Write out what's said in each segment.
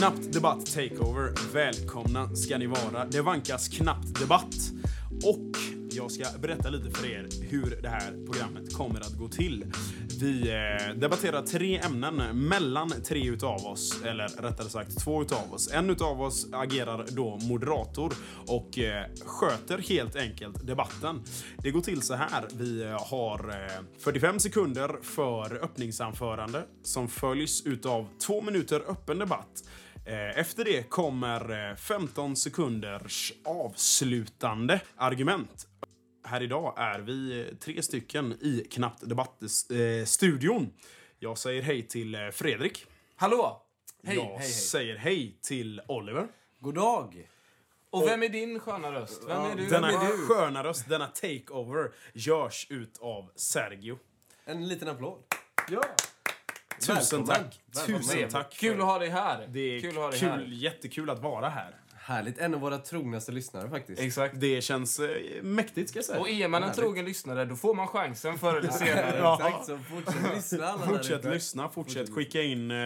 Knappt debatt takeover. Välkomna ska ni vara. Det vankas knappt debatt. Och jag ska berätta lite för er hur det här programmet kommer att gå till. Vi eh, debatterar tre ämnen mellan tre utav oss, eller rättare sagt två utav oss. En utav oss agerar då moderator och eh, sköter helt enkelt debatten. Det går till så här. Vi har eh, 45 sekunder för öppningsanförande som följs utav två minuter öppen debatt. Eh, Efter det kommer eh, 15 sekunders avslutande argument. Här idag är vi eh, tre stycken i Knappt Debatt-studion. Jag säger hej till eh, Fredrik. Hallå! Hej, Jag hej, hej. säger hej till Oliver. God dag! Och vem är din sköna röst? Vem är du? Vem Denna är du? sköna röst, denna takeover, görs ut av Sergio. En liten applåd. Ja. Tusen Välkommen. tack! Välkommen. Tusen tack! Kul för- att ha dig här. Det är kul kul, att ha dig här. jättekul att vara här. Härligt. En av våra trognaste lyssnare faktiskt. Exakt. Det känns eh, mäktigt ska jag säga. Och är man en Härligt. trogen lyssnare, då får man chansen förr eller senare. Ja. Exakt, så fortsätt lyssna alla där Fortsätt ute. lyssna, fortsätt skicka in eh,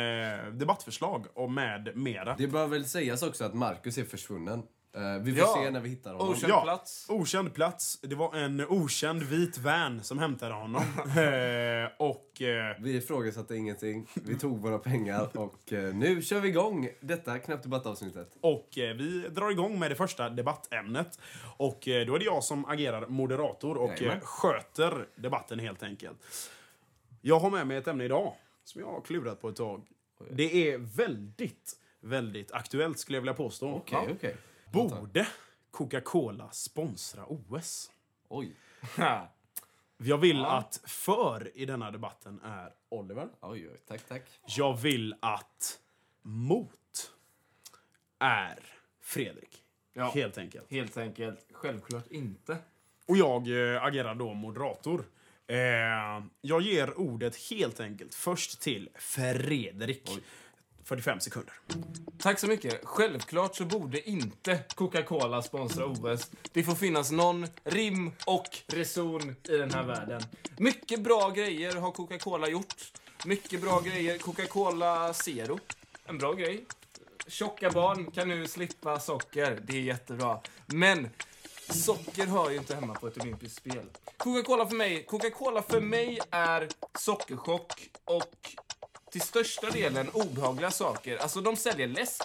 debattförslag och med mera. Det bör väl sägas också att Marcus är försvunnen. Eh, vi får Ja. se när vi hittar honom. Okänd plats. Okänd plats. Det var en okänd vit van som hämtade honom. eh, och eh, Vi ifrågasatte ingenting. Vi tog våra pengar och eh, nu kör vi igång detta knappt debattavsnittet. och eh, vi drar igång med det första debattämnet. Och eh, då är det jag som agerar moderator och eh, sköter debatten helt enkelt. Jag har med mig ett ämne idag som jag har klurat på ett tag. Det är väldigt, väldigt aktuellt skulle jag vilja påstå. Okej, Ja. okej. Borde Coca-Cola sponsra OS? Oj. Jag vill Ja. att för i denna debatten är Oliver. Oj, oj. Tack, tack. Jag vill att mot är Fredrik. Ja. Helt enkelt. Helt enkelt. Självklart inte. Och jag eh, agerar då moderator. Eh, jag ger ordet helt enkelt först till Fredrik. 45 sekunder. Tack så mycket. Självklart så borde inte Coca-Cola sponsra OS. Det får finnas någon rim och reson i den här världen. Mycket bra grejer har Coca-Cola gjort. Mycket bra grejer. Coca-Cola Zero. En bra grej. Tjocka barn kan nu slippa socker. Det är jättebra. Men socker hör ju inte hemma på ett olympiskt spel. Coca-Cola för mig, Coca-Cola för mig är sockerchock och till största delen obehagliga saker. Alltså, de säljer läsk.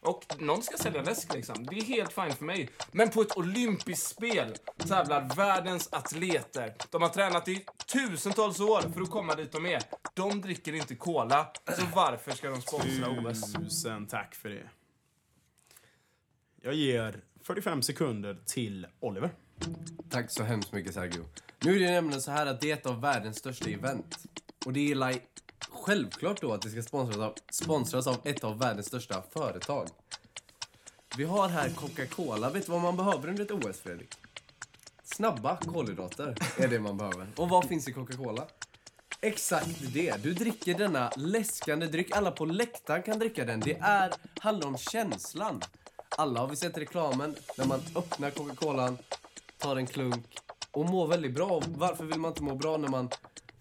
Och någon ska sälja läsk liksom. Det är helt fint för mig. Men på ett olympiskt spel tävlar världens atleter. De har tränat i tusentals år för att komma dit de är. De dricker inte cola, så varför ska de sponsra OS? Tusen tack för det. Jag ger 45 sekunder till Oliver. Tack så hemskt mycket Sergio. Nu är det nämligen så här att det är ett av världens största event. Och det är like, självklart då att det ska sponsras av, sponsras av ett av världens största företag. Vi har här Coca-Cola. Vet du vad man behöver under ett OS, Fredrik? Snabba kolhydrater är det man behöver. Och vad finns i Coca-Cola? Exakt det. Du dricker denna läskande dryck. Alla på läktaren kan dricka den. Det är, handlar om känslan. Alla har vi sett reklamen när man öppnar Coca-Colan, tar en klunk och mår väldigt bra. Varför vill man inte må bra när man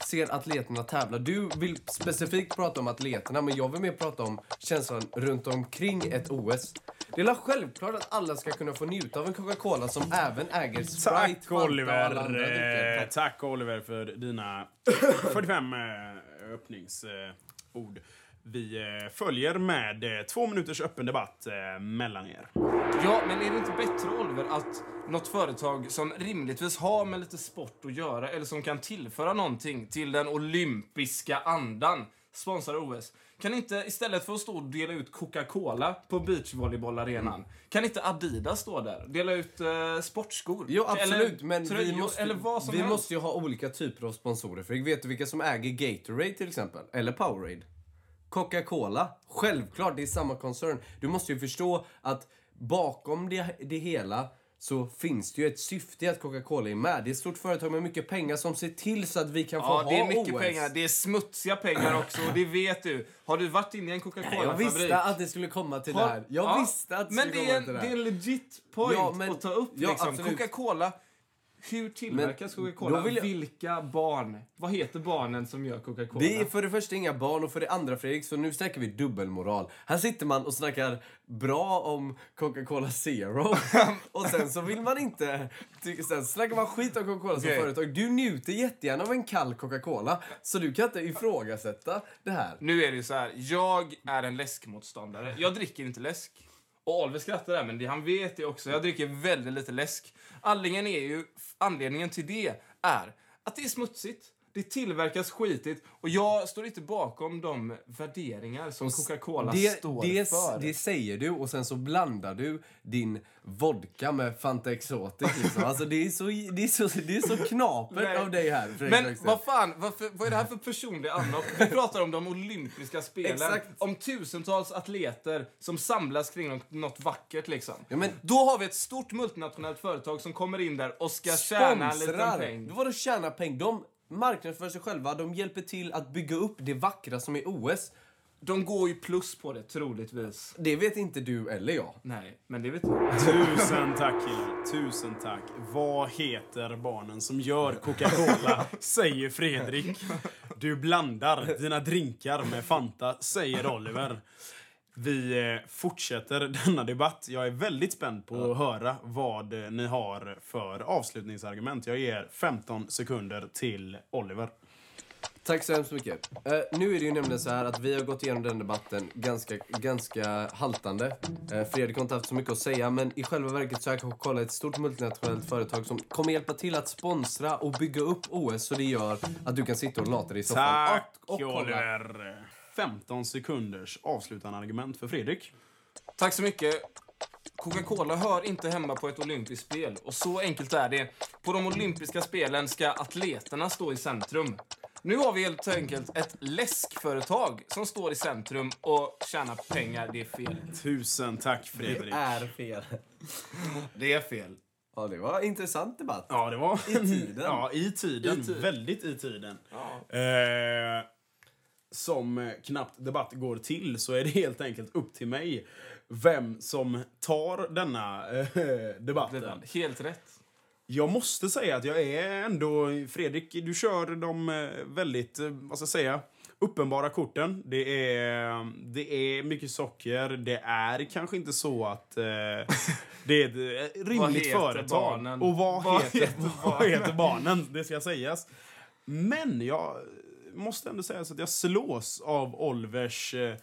ser atleterna tävla? Du vill specifikt prata om atleterna, men jag vill mer prata om känslan runt omkring ett OS. Det är självklart att alla ska kunna få njuta av en Coca-Cola som även äger Sprite, Tack Fanta Oliver! Eh, tack Oliver för dina 45 eh, öppningsord. Vi eh, följer med eh, två minuters öppen debatt eh, mellan er. Ja, men är det inte bättre, Oliver, att något företag som rimligtvis har med lite sport att göra, eller som kan tillföra någonting till den olympiska andan, sponsrar OS? Kan inte istället för att stå och dela ut Coca-Cola på beachvolleybollarenan, kan inte Adidas stå där? Dela ut eh, sportskor? Jo, absolut, eller men vi tröjor, måste, eller vad som vi helst. måste ju ha olika typer av sponsorer. För vet du vilka som äger Gatorade till exempel? Eller Powerade? Coca-Cola. Självklart, det är samma koncern. Du måste ju förstå att bakom det, det hela så finns det ju ett syfte i att Coca-Cola är med. Det är ett stort företag med mycket pengar som ser till så att vi kan få Ja, ha det är mycket OS. pengar. Det är smutsiga pengar också, och det vet du. Har du varit inne i en Jag Coca-Cola-fabrik? visste att det skulle komma till det Har- här. Jag Ja, visste att det Men skulle det komma är, till det det är här. en legit point Ja, men- att ta upp. liksom. Coca-Cola, Hur tillverkas Coca-Cola? jag- Vilka barn? Vad heter barnen som gör Coca-Cola? Det är för det första inga barn och för det andra Fredrik, så nu snackar vi dubbelmoral. Här sitter man och snackar bra om Coca-Cola Zero och sen så vill man inte... Sen snackar man skit om Coca-Cola som företag. Du njuter jättegärna av en kall Coca-Cola så du kan inte ifrågasätta det här. Nu är det så här, jag är en läskmotståndare. Jag dricker inte läsk. Och Oliver skrattar där, men det, han vet det också. Jag dricker väldigt lite läsk. Anledningen, är ju, anledningen till det är att det är smutsigt. Det tillverkas skitigt och jag står inte bakom de värderingar som Coca-Cola står det, för. det säger du och sen så blandar du din vodka med Fanta Exotic. Liksom. Alltså det är så, det är så, det är så knapert av dig här Fredrik Men vad fan, varför, vad är det här för personliga anlopp? Vi pratar om de olympiska spelen. Exakt. Om tusentals atleter som samlas kring något, vackert liksom. Ja, men- Då har vi ett stort multinationellt företag som kommer in där och ska tjäna Sponsrar. peng. Då var det tjäna peng. De marknadsför sig själva. De hjälper till att bygga upp det vackra som är OS. De går ju plus på det, troligtvis. Det vet inte du eller jag. Nej, men det vet jag. Tusen tack killar, tusen tack. Vad heter barnen som gör Coca-Cola? säger Fredrik. Du blandar dina drinkar med Fanta, säger Oliver. Vi eh, fortsätter denna debatt. Jag är väldigt spänd på att höra vad eh, ni har för avslutningsargument. Jag ger 15 sekunder till Oliver. Tack så hemskt mycket. Eh, nu är det ju nämligen så här att vi har gått igenom den debatten ganska, ganska haltande. Uh, Fredrik har inte haft så mycket att säga, men i själva verket så är Coca-Cola ett stort multinationellt företag som kommer hjälpa till att sponsra och bygga upp OS så det gör att du kan sitta och lata dig i soffan Tack och, och. Oliver. 15 sekunders avslutande argument för Fredrik. Tack så mycket. Coca-Cola hör inte hemma på ett olympiskt spel. Och så enkelt är det. På de olympiska spelen ska atleterna stå i centrum. Nu har vi helt enkelt ett läskföretag som står i centrum och tjänar pengar. Det är fel. Tusen tack Det Fredrik. är fel. Det är fel. Ja, det var en intressant debatt. Ja, det var... I tiden. ja, i tiden. I tiden. Väldigt i tiden. Ja. Eh, som eh, knappt debatt går till så är det helt enkelt upp till mig vem som tar denna eh, debatten. Helt rätt. Jag måste säga att jag är ändå... Fredrik, du kör de eh, väldigt, eh, vad ska jag säga, uppenbara korten. Det är, det är mycket socker. Det är kanske inte så att eh, det är ett rimligt företag. barnen? Och vad, Vad heter, heter vad heter barnen? Det ska sägas. Men jag måste ändå säga så att jag slås av Olvers eh,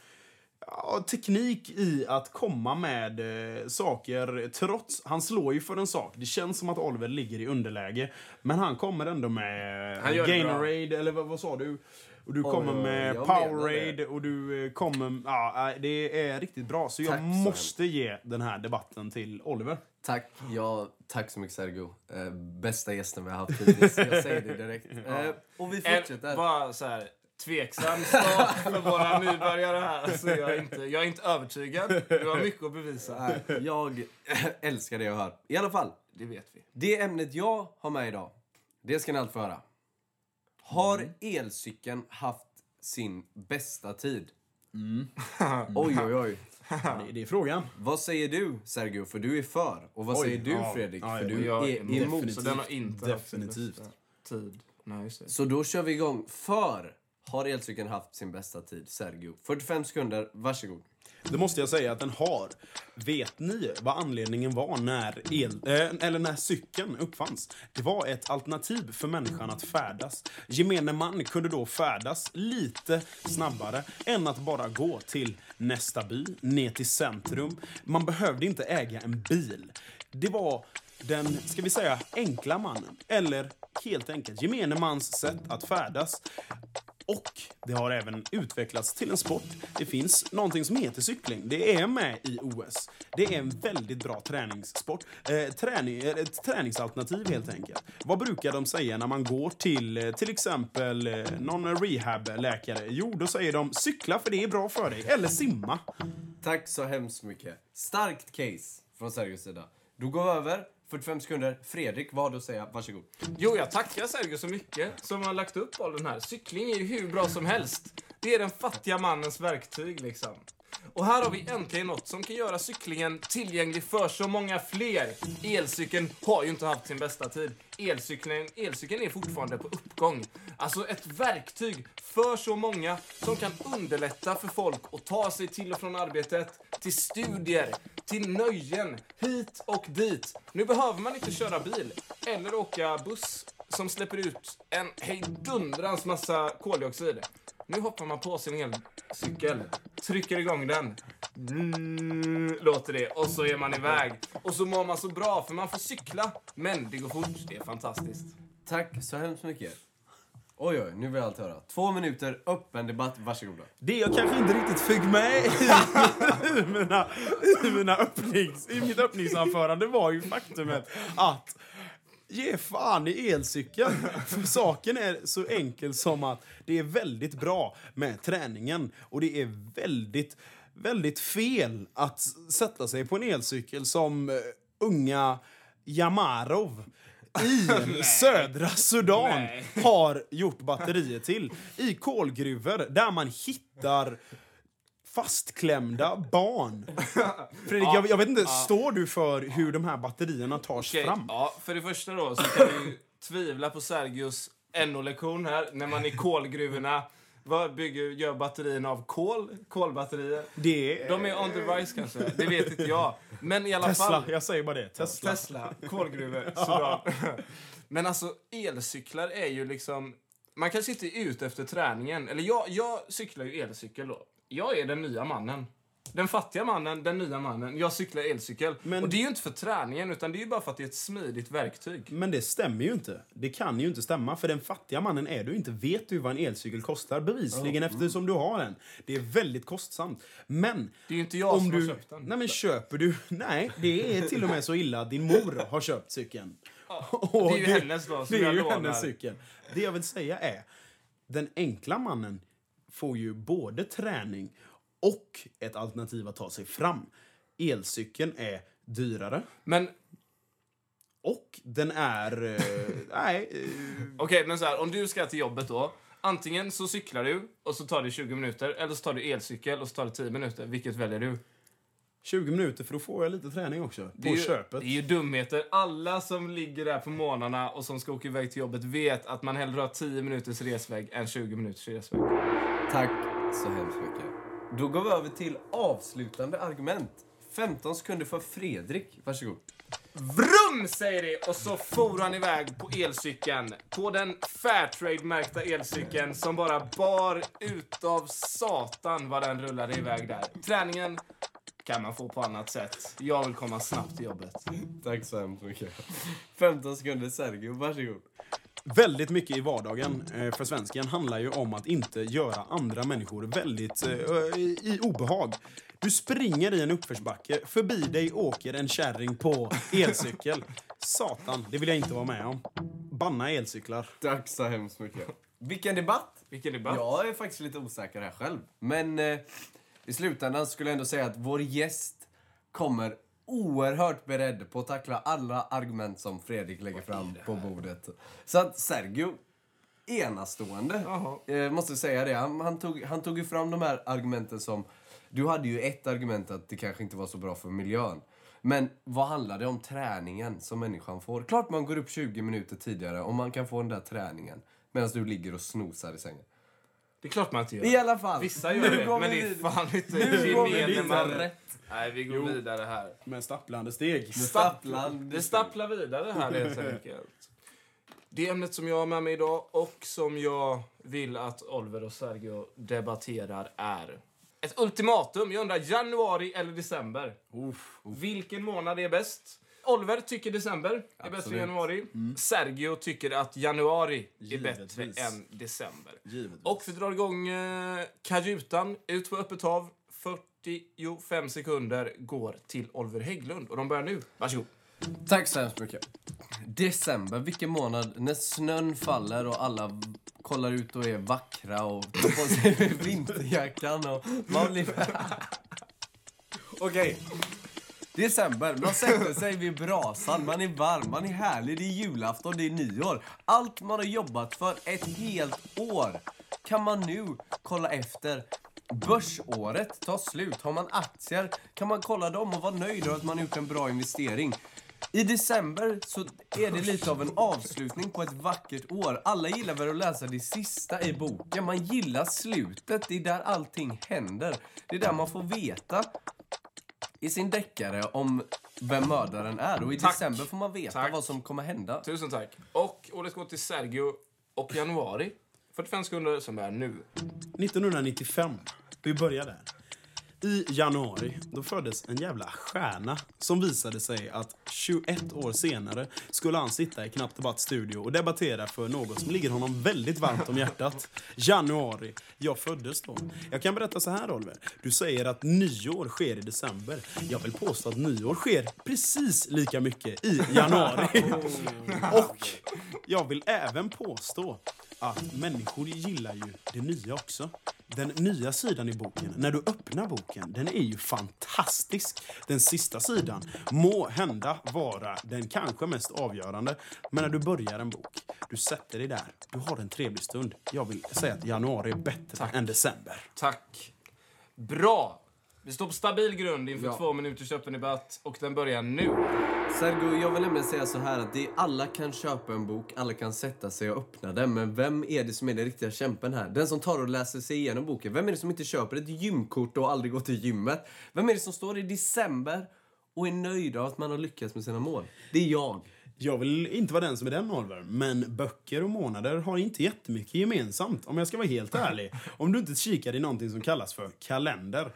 ja, teknik i att komma med eh, saker trots... Han slår ju för en sak. Det känns som att Oliver ligger i underläge. Men han kommer ändå med Han gör det Gatorade, eller vad, vad sa du? Och du kommer med jag Powerade och du eh, kommer... Ja, eh, det är riktigt bra. Så jag Tack så måste ge den här debatten till Oliver. Tack, ja, tack så mycket Sergio. Eh, bästa gästen vi har haft hittills. Jag säger det direkt. Eh, och vi En, fortsätter. bara så här tveksam start för våra nybörjare här. Så jag, är inte, jag är inte övertygad. Du har mycket att bevisa. Jag älskar det jag hör. I alla fall, Det vet vi. det ämnet jag har med idag, det ska ni allt få höra. Har elcykeln haft sin bästa tid? Oj, oj, oj. Ja, det, det är frågan. Vad säger du, Sergio? För du är för. Och vad Oj, säger du, ja. Fredrik? Ja, för du Jag är emot. Så den har inte Definitivt. tid. Nej. Så då kör vi igång. För har elcykeln haft sin bästa tid? Sergio. 45 sekunder, varsågod. Det måste jag säga att den har. Vet ni vad anledningen var när, el, eh, eller när cykeln uppfanns? Det var ett alternativ för människan att färdas. Gemene man kunde då färdas lite snabbare än att bara gå till nästa by, ner till centrum. Man behövde inte äga en bil. Det var den, ska vi säga, enkla mannen. Eller helt enkelt gemene mans sätt att färdas. Och det har även utvecklats till en sport. Det finns någonting som heter cykling. Det är med i OS. Det är en väldigt bra träningssport. Eh, träning, eh, ett träningsalternativ helt enkelt. Vad brukar de säga när man går till eh, till exempel eh, någon rehabläkare? Jo, då säger de cykla för det är bra för dig. Eller simma. Tack så hemskt mycket. Starkt case från Sergios sida. Då går vi över. 45 sekunder. Fredrik, vad har du att säga? Varsågod. Jo, jag tackar Sergio så mycket som har lagt upp all den här. Cykling är ju hur bra som helst. Det är den fattiga mannens verktyg liksom. Och här har vi äntligen något som kan göra cyklingen tillgänglig för så många fler. Elcykeln har ju inte haft sin bästa tid. Elcykeln, elcykeln är fortfarande på uppgång. Alltså ett verktyg för så många som kan underlätta för folk att ta sig till och från arbetet, till studier, till nöjen, hit och dit. Nu behöver man inte köra bil eller åka buss som släpper ut en hejdundrans massa koldioxid. Nu hoppar man på sin elcykel, trycker igång den, mm, låter det och så är man iväg. Och så mår man så bra för man får cykla, men det går fort. Det är fantastiskt. Tack så hemskt mycket. Oj, oj, nu vill allt höra. Två minuter, öppen debatt, varsågoda. Det jag kanske inte riktigt fick med i, i, mina, i, mina öppnings, i mitt öppningsanförande var ju faktumet att ge fan i elcykeln. För saken är så enkel som att det är väldigt bra med träningen och det är väldigt, väldigt fel att sätta sig på en elcykel som eh, unga Jamarov i södra Sudan har gjort batterier till. I kolgruvor där man hittar fastklämda barn. Fredrik, jag, jag vet inte, står du för hur de här batterierna tas Okej, fram? Ja, för det första då så kan vi tvivla på Sergios NO-lektion här. När man i kolgruvorna vad bygger, gör batterierna av kol? Kolbatterier? Det är... De är on the rise kanske, det vet inte jag. Men i alla Tesla, fall. jag säger bara det. Tesla. Tesla, kolgruvor, Sudan. Men alltså elcyklar är ju liksom... Man kanske inte är ute efter träningen. Eller jag, jag cyklar ju elcykel då. Jag är den nya mannen. Den fattiga mannen, den nya mannen. Jag cyklar elcykel. Men- Och det är ju inte för träningen, utan det är ju bara för att det är ett smidigt verktyg. Men det stämmer ju inte. Det kan ju inte stämma. För den fattiga mannen är du inte. Vet du vad en elcykel kostar? Bevisligen eftersom du har en. Det är väldigt kostsamt. Men... Det är ju inte jag om som du, har köpt den. Nej men köper du... Nej, det är till och med så illa att din mor har köpt cykeln. Och det är ju hennes då, som Det är ju lånar. hennes cykel. Det jag vill säga är, den enkla mannen får ju både träning och ett alternativ att ta sig fram. Elcykeln är dyrare Men och den är... eh, nej... eh, okej, men så här, om du ska till jobbet då. Antingen så cyklar du och så tar det 20 minuter, eller så tar du elcykel och så tar det 10 minuter. Vilket väljer du? 20 minuter för då får jag lite träning också. Det På är ju, köpet. Det är ju dumheter. Alla som ligger där på morgnarna och som ska åka iväg till jobbet vet att man hellre har 10 minuters resväg än 20 minuters resväg. Tack så hemskt mycket. Då går vi över till avslutande argument. 15 sekunder för Fredrik. Varsågod. Vrum säger det! Och så for han iväg på elcykeln. På den Fairtrade-märkta elcykeln som bara bar utav satan vad den rullade iväg där. Träningen kan man få på annat sätt. Jag vill komma snabbt till jobbet. Tack så hemskt mycket. 15 sekunder Sergio. Varsågod. Väldigt mycket i vardagen eh, för svensken handlar ju om att inte göra andra människor väldigt eh, i, i obehag. Du springer i en uppförsbacke, förbi dig åker en kärring på elcykel. Satan, det vill jag inte vara med om. Banna elcyklar. Tack så hemskt mycket. Vilken debatt! Vilken debatt. Jag är faktiskt lite osäker här själv. Men eh, i slutändan skulle jag ändå säga att vår gäst kommer oerhört beredd på att tackla alla argument som Fredrik lägger fram på bordet. Så att Sergio, enastående. Eh, måste säga det. Han, han, tog, han tog ju fram de här argumenten som... Du hade ju ett argument att det kanske inte var så bra för miljön. Men vad handlar det om träningen som människan får? Klart man går upp 20 minuter tidigare om man kan få den där träningen. Medan du ligger och snosar i sängen. Det är klart man inte gör. I alla fall. Vissa gör Nu det, går men vi det är fan inte Nu går vi gemene man. Rätt. Nej, vi går vidare här. Med stapplande steg. Stapplande Det stapplar vidare här helt enkelt. Det ämnet som jag har med mig idag och som jag vill att Oliver och Sergio debatterar är ett ultimatum. Jag undrar januari eller december. Vilken månad är bäst? Oliver tycker december är bättre än januari. Sergio tycker att januari är bättre Givetvis. än december. Givetvis. Och vi drar igång eh, kajutan ut på öppet hav. 45 sekunder går till Oliver Hägglund. Och de börjar nu. Varsågod. Tack så hemskt mycket. December, vilken månad när snön faller och alla kollar ut och är vackra och tar på sig vinterjackan och man blir... Okej. December, man sätter sig vid brasan, man är varm, man är härlig, det är julafton, det är nyår. Allt man har jobbat för ett helt år kan man nu kolla efter börsåret tar slut. Har man aktier kan man kolla dem och vara nöjd över att man har gjort en bra investering. I december så är det lite av en avslutning på ett vackert år. Alla gillar väl att läsa det sista i boken. Man gillar slutet. Det är där allting händer. Det är där man får veta i sin deckare om vem mördaren är. Och i Tack. december får man veta Tack. vad som kommer hända. Tusen tack. Och ordet går till Sergio och januari. 45 sekunder som är nu. 1995. Vi börjar där. I januari då föddes en jävla stjärna som visade sig att 21 år senare skulle han sitta i Knappt Debatt studio och debattera för något som ligger honom väldigt varmt om hjärtat. Januari. Jag föddes då. Jag kan berätta så här Oliver. Du säger att nyår sker i december. Jag vill påstå att nyår sker precis lika mycket i januari. och jag vill även påstå att människor gillar ju det nya också. Den nya sidan i boken, när du öppnar boken, den är ju fantastisk. Den sista sidan må hända vara den kanske mest avgörande. Men när du börjar en bok, du sätter dig där, du har en trevlig stund. Jag vill säga att januari är bättre än december. Tack. Bra! Vi står på stabil grund inför Ja. två minuters öppen debatt och den börjar nu. Sergio, jag vill nämligen säga så här att det är, alla kan köpa en bok, alla kan sätta sig och öppna den. Men vem är det som är den riktiga kämpen här? Den som tar och läser sig igenom boken. Vem är det som inte köper ett gymkort och aldrig går till gymmet? Vem är det som står i december och är nöjd av att man har lyckats med sina mål? Det är jag. Jag vill inte vara den som är den Oliver, men böcker och månader har inte jättemycket gemensamt om jag ska vara helt ärlig. Om du inte kikar i någonting som kallas för kalender.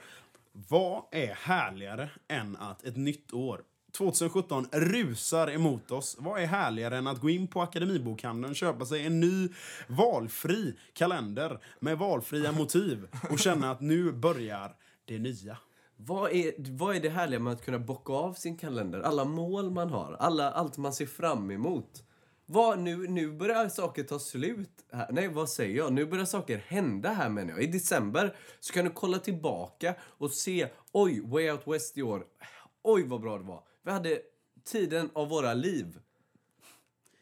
Vad är härligare än att ett nytt år 2017 rusar emot oss. Vad är härligare än att gå in på Akademibokhandeln och köpa sig en ny valfri kalender med valfria motiv och känna att nu börjar det nya. Vad är, vad är det härliga med att kunna bocka av sin kalender? Alla mål man har, alla, allt man ser fram emot. Vad, nu, nu börjar saker ta slut. Här. Nej, vad säger jag? Nu börjar saker hända här menar jag. I december så kan du kolla tillbaka och se, oj, Way Out West i år. Oj, vad bra det var. Vi hade tiden av våra liv.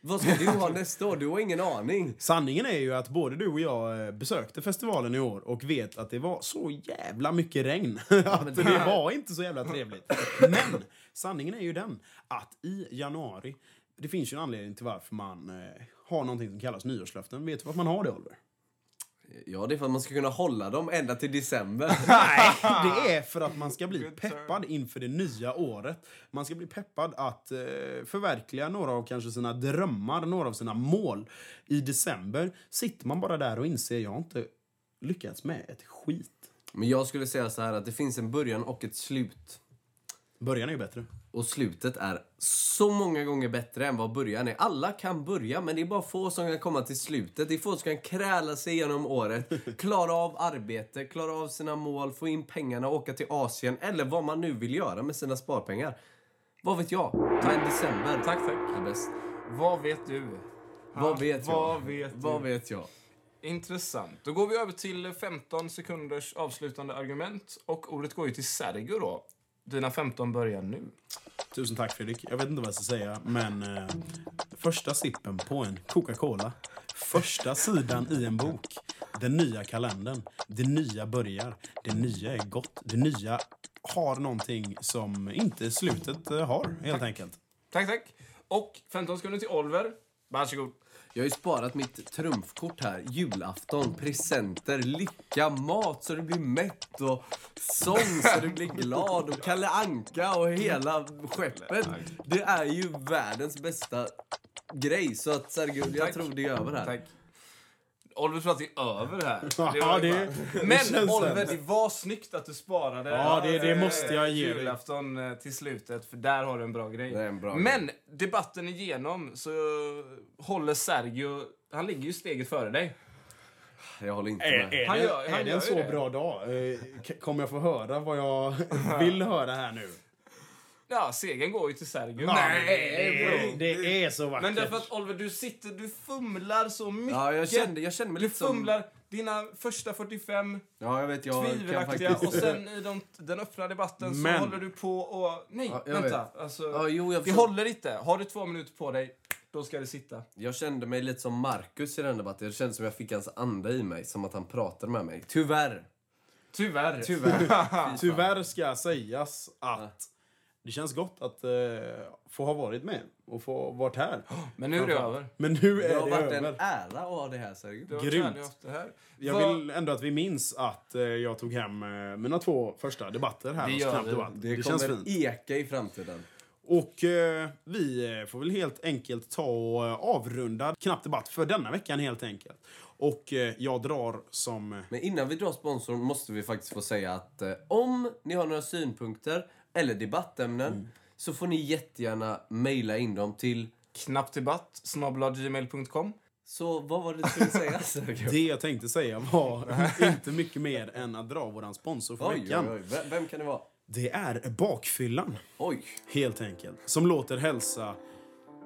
Vad ska du ha nästa år? Du har ingen aning. Sanningen är ju att både du och jag eh, besökte festivalen i år och vet att det var så jävla mycket regn. att det var inte så jävla trevligt. Men sanningen är ju den att i januari, det finns ju en anledning till varför man eh, har någonting som kallas nyårslöften. Vet du varför man har det, Oliver? Ja, det är för att man ska kunna hålla dem ända till december. Nej, det är för att man ska bli peppad inför det nya året. Man ska bli peppad att eh, förverkliga några av kanske sina drömmar, några av sina mål. I december sitter man bara där och inser jag har inte lyckats med ett skit. Men jag skulle säga så här att det finns en början och ett slut. Början är ju bättre. Och slutet är så många gånger bättre än vad början är. Alla kan börja, men det är bara få som kan komma till slutet. Det är få som kan kräla sig igenom året, klara av arbete, klara av sina mål, få in pengarna, åka till Asien eller vad man nu vill göra med sina sparpengar. Vad vet jag? Ta en december. Tack, tack. är bäst. Vad vet du? Vad vet jag? Vad vet? Vad vet jag? Intressant. Då går vi över till 15 sekunders avslutande argument. Och ordet går ju till Sergio då. Dina 15 börjar nu. Tusen tack Fredrik. Jag vet inte vad jag ska säga, men eh, första sippen på en Coca-Cola. Första sidan i en bok. Den nya kalendern. Det nya börjar. Det nya är gott. Det nya har någonting som inte slutet eh, har, helt enkelt. Tack, tack. Och 15 sekunder till Oliver. Varsågod. Jag har ju sparat mitt trumfkort här. Julafton, presenter, lycka, mat så du blir mätt och sång så du blir glad och Kalle Anka och hela skeppet. Det är ju världens bästa grej. Så att Sergio, jag Tack. tror det är över här. Tack. Oliver tror att det är över här. Ja, det- det Men Oliver, det var snyggt att du sparade Ja, det- det eh, måste jag ge dig. julafton eh, till slutet, för där har du en bra grej. Det är en bra Men debatten igenom så håller Sergio, han ligger ju steget före dig. Jag håller inte Är, med. är, Han det, gör- han är det en så det. bra dag? Eh, Kommer jag få höra vad jag vill höra här nu? Ja, segern går ju till Sergio. det, det är så vackert. Men därför att Oliver, du sitter, du fumlar så mycket. Ja, jag kände, jag kände mig Du lite som... fumlar dina första 45 Ja, jag vet. Jag kan tvivelaktiga faktiskt... och sen i de, den öppna debatten så Men- håller du på och... Nej, Ja, jag vänta. Alltså, Ja, jo, jag det håller inte. Har du två minuter på dig, då ska det sitta. Jag kände mig lite som Marcus i den debatten. Det kändes som jag fick hans anda i mig, som att han pratade med mig. Tyvärr Tyvärr. Tyvärr. Tyvärr ska sägas att det känns gott att eh, få ha varit med och få varit här. Men nu är det över. Men nu Det är har det varit en över. ära att ha det här Sergio. Det Grymt. det här. Jag Vad- vill ändå att vi minns att eh, jag tog hem eh, mina två första debatter här Det hos gör Knappt vi. Debatt. Det, Det, känns kommer fint. eka i framtiden. Och eh, vi eh, får väl helt enkelt ta och eh, avrunda Knappt Debatt för denna veckan helt enkelt. Och eh, jag drar som... Men innan vi drar sponsorn måste vi faktiskt få säga att eh, om ni har några synpunkter eller debattämnen så får ni jättegärna mejla in dem till... Knappdebatt, snabblagmail.com. Så vad var det du skulle säga? Det jag tänkte säga var inte mycket mer än att dra våran sponsor för Oj, oj, veckan. oj. Vem, vem kan det vara? Det är Bakfyllan, Oj. helt enkelt. Som låter hälsa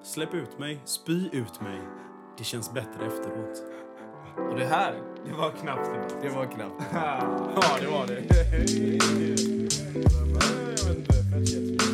Släpp ut mig, spy ut mig. Det känns bättre efteråt. Och det här, det var knappt debatt. Det var knappt. Ja, det var det.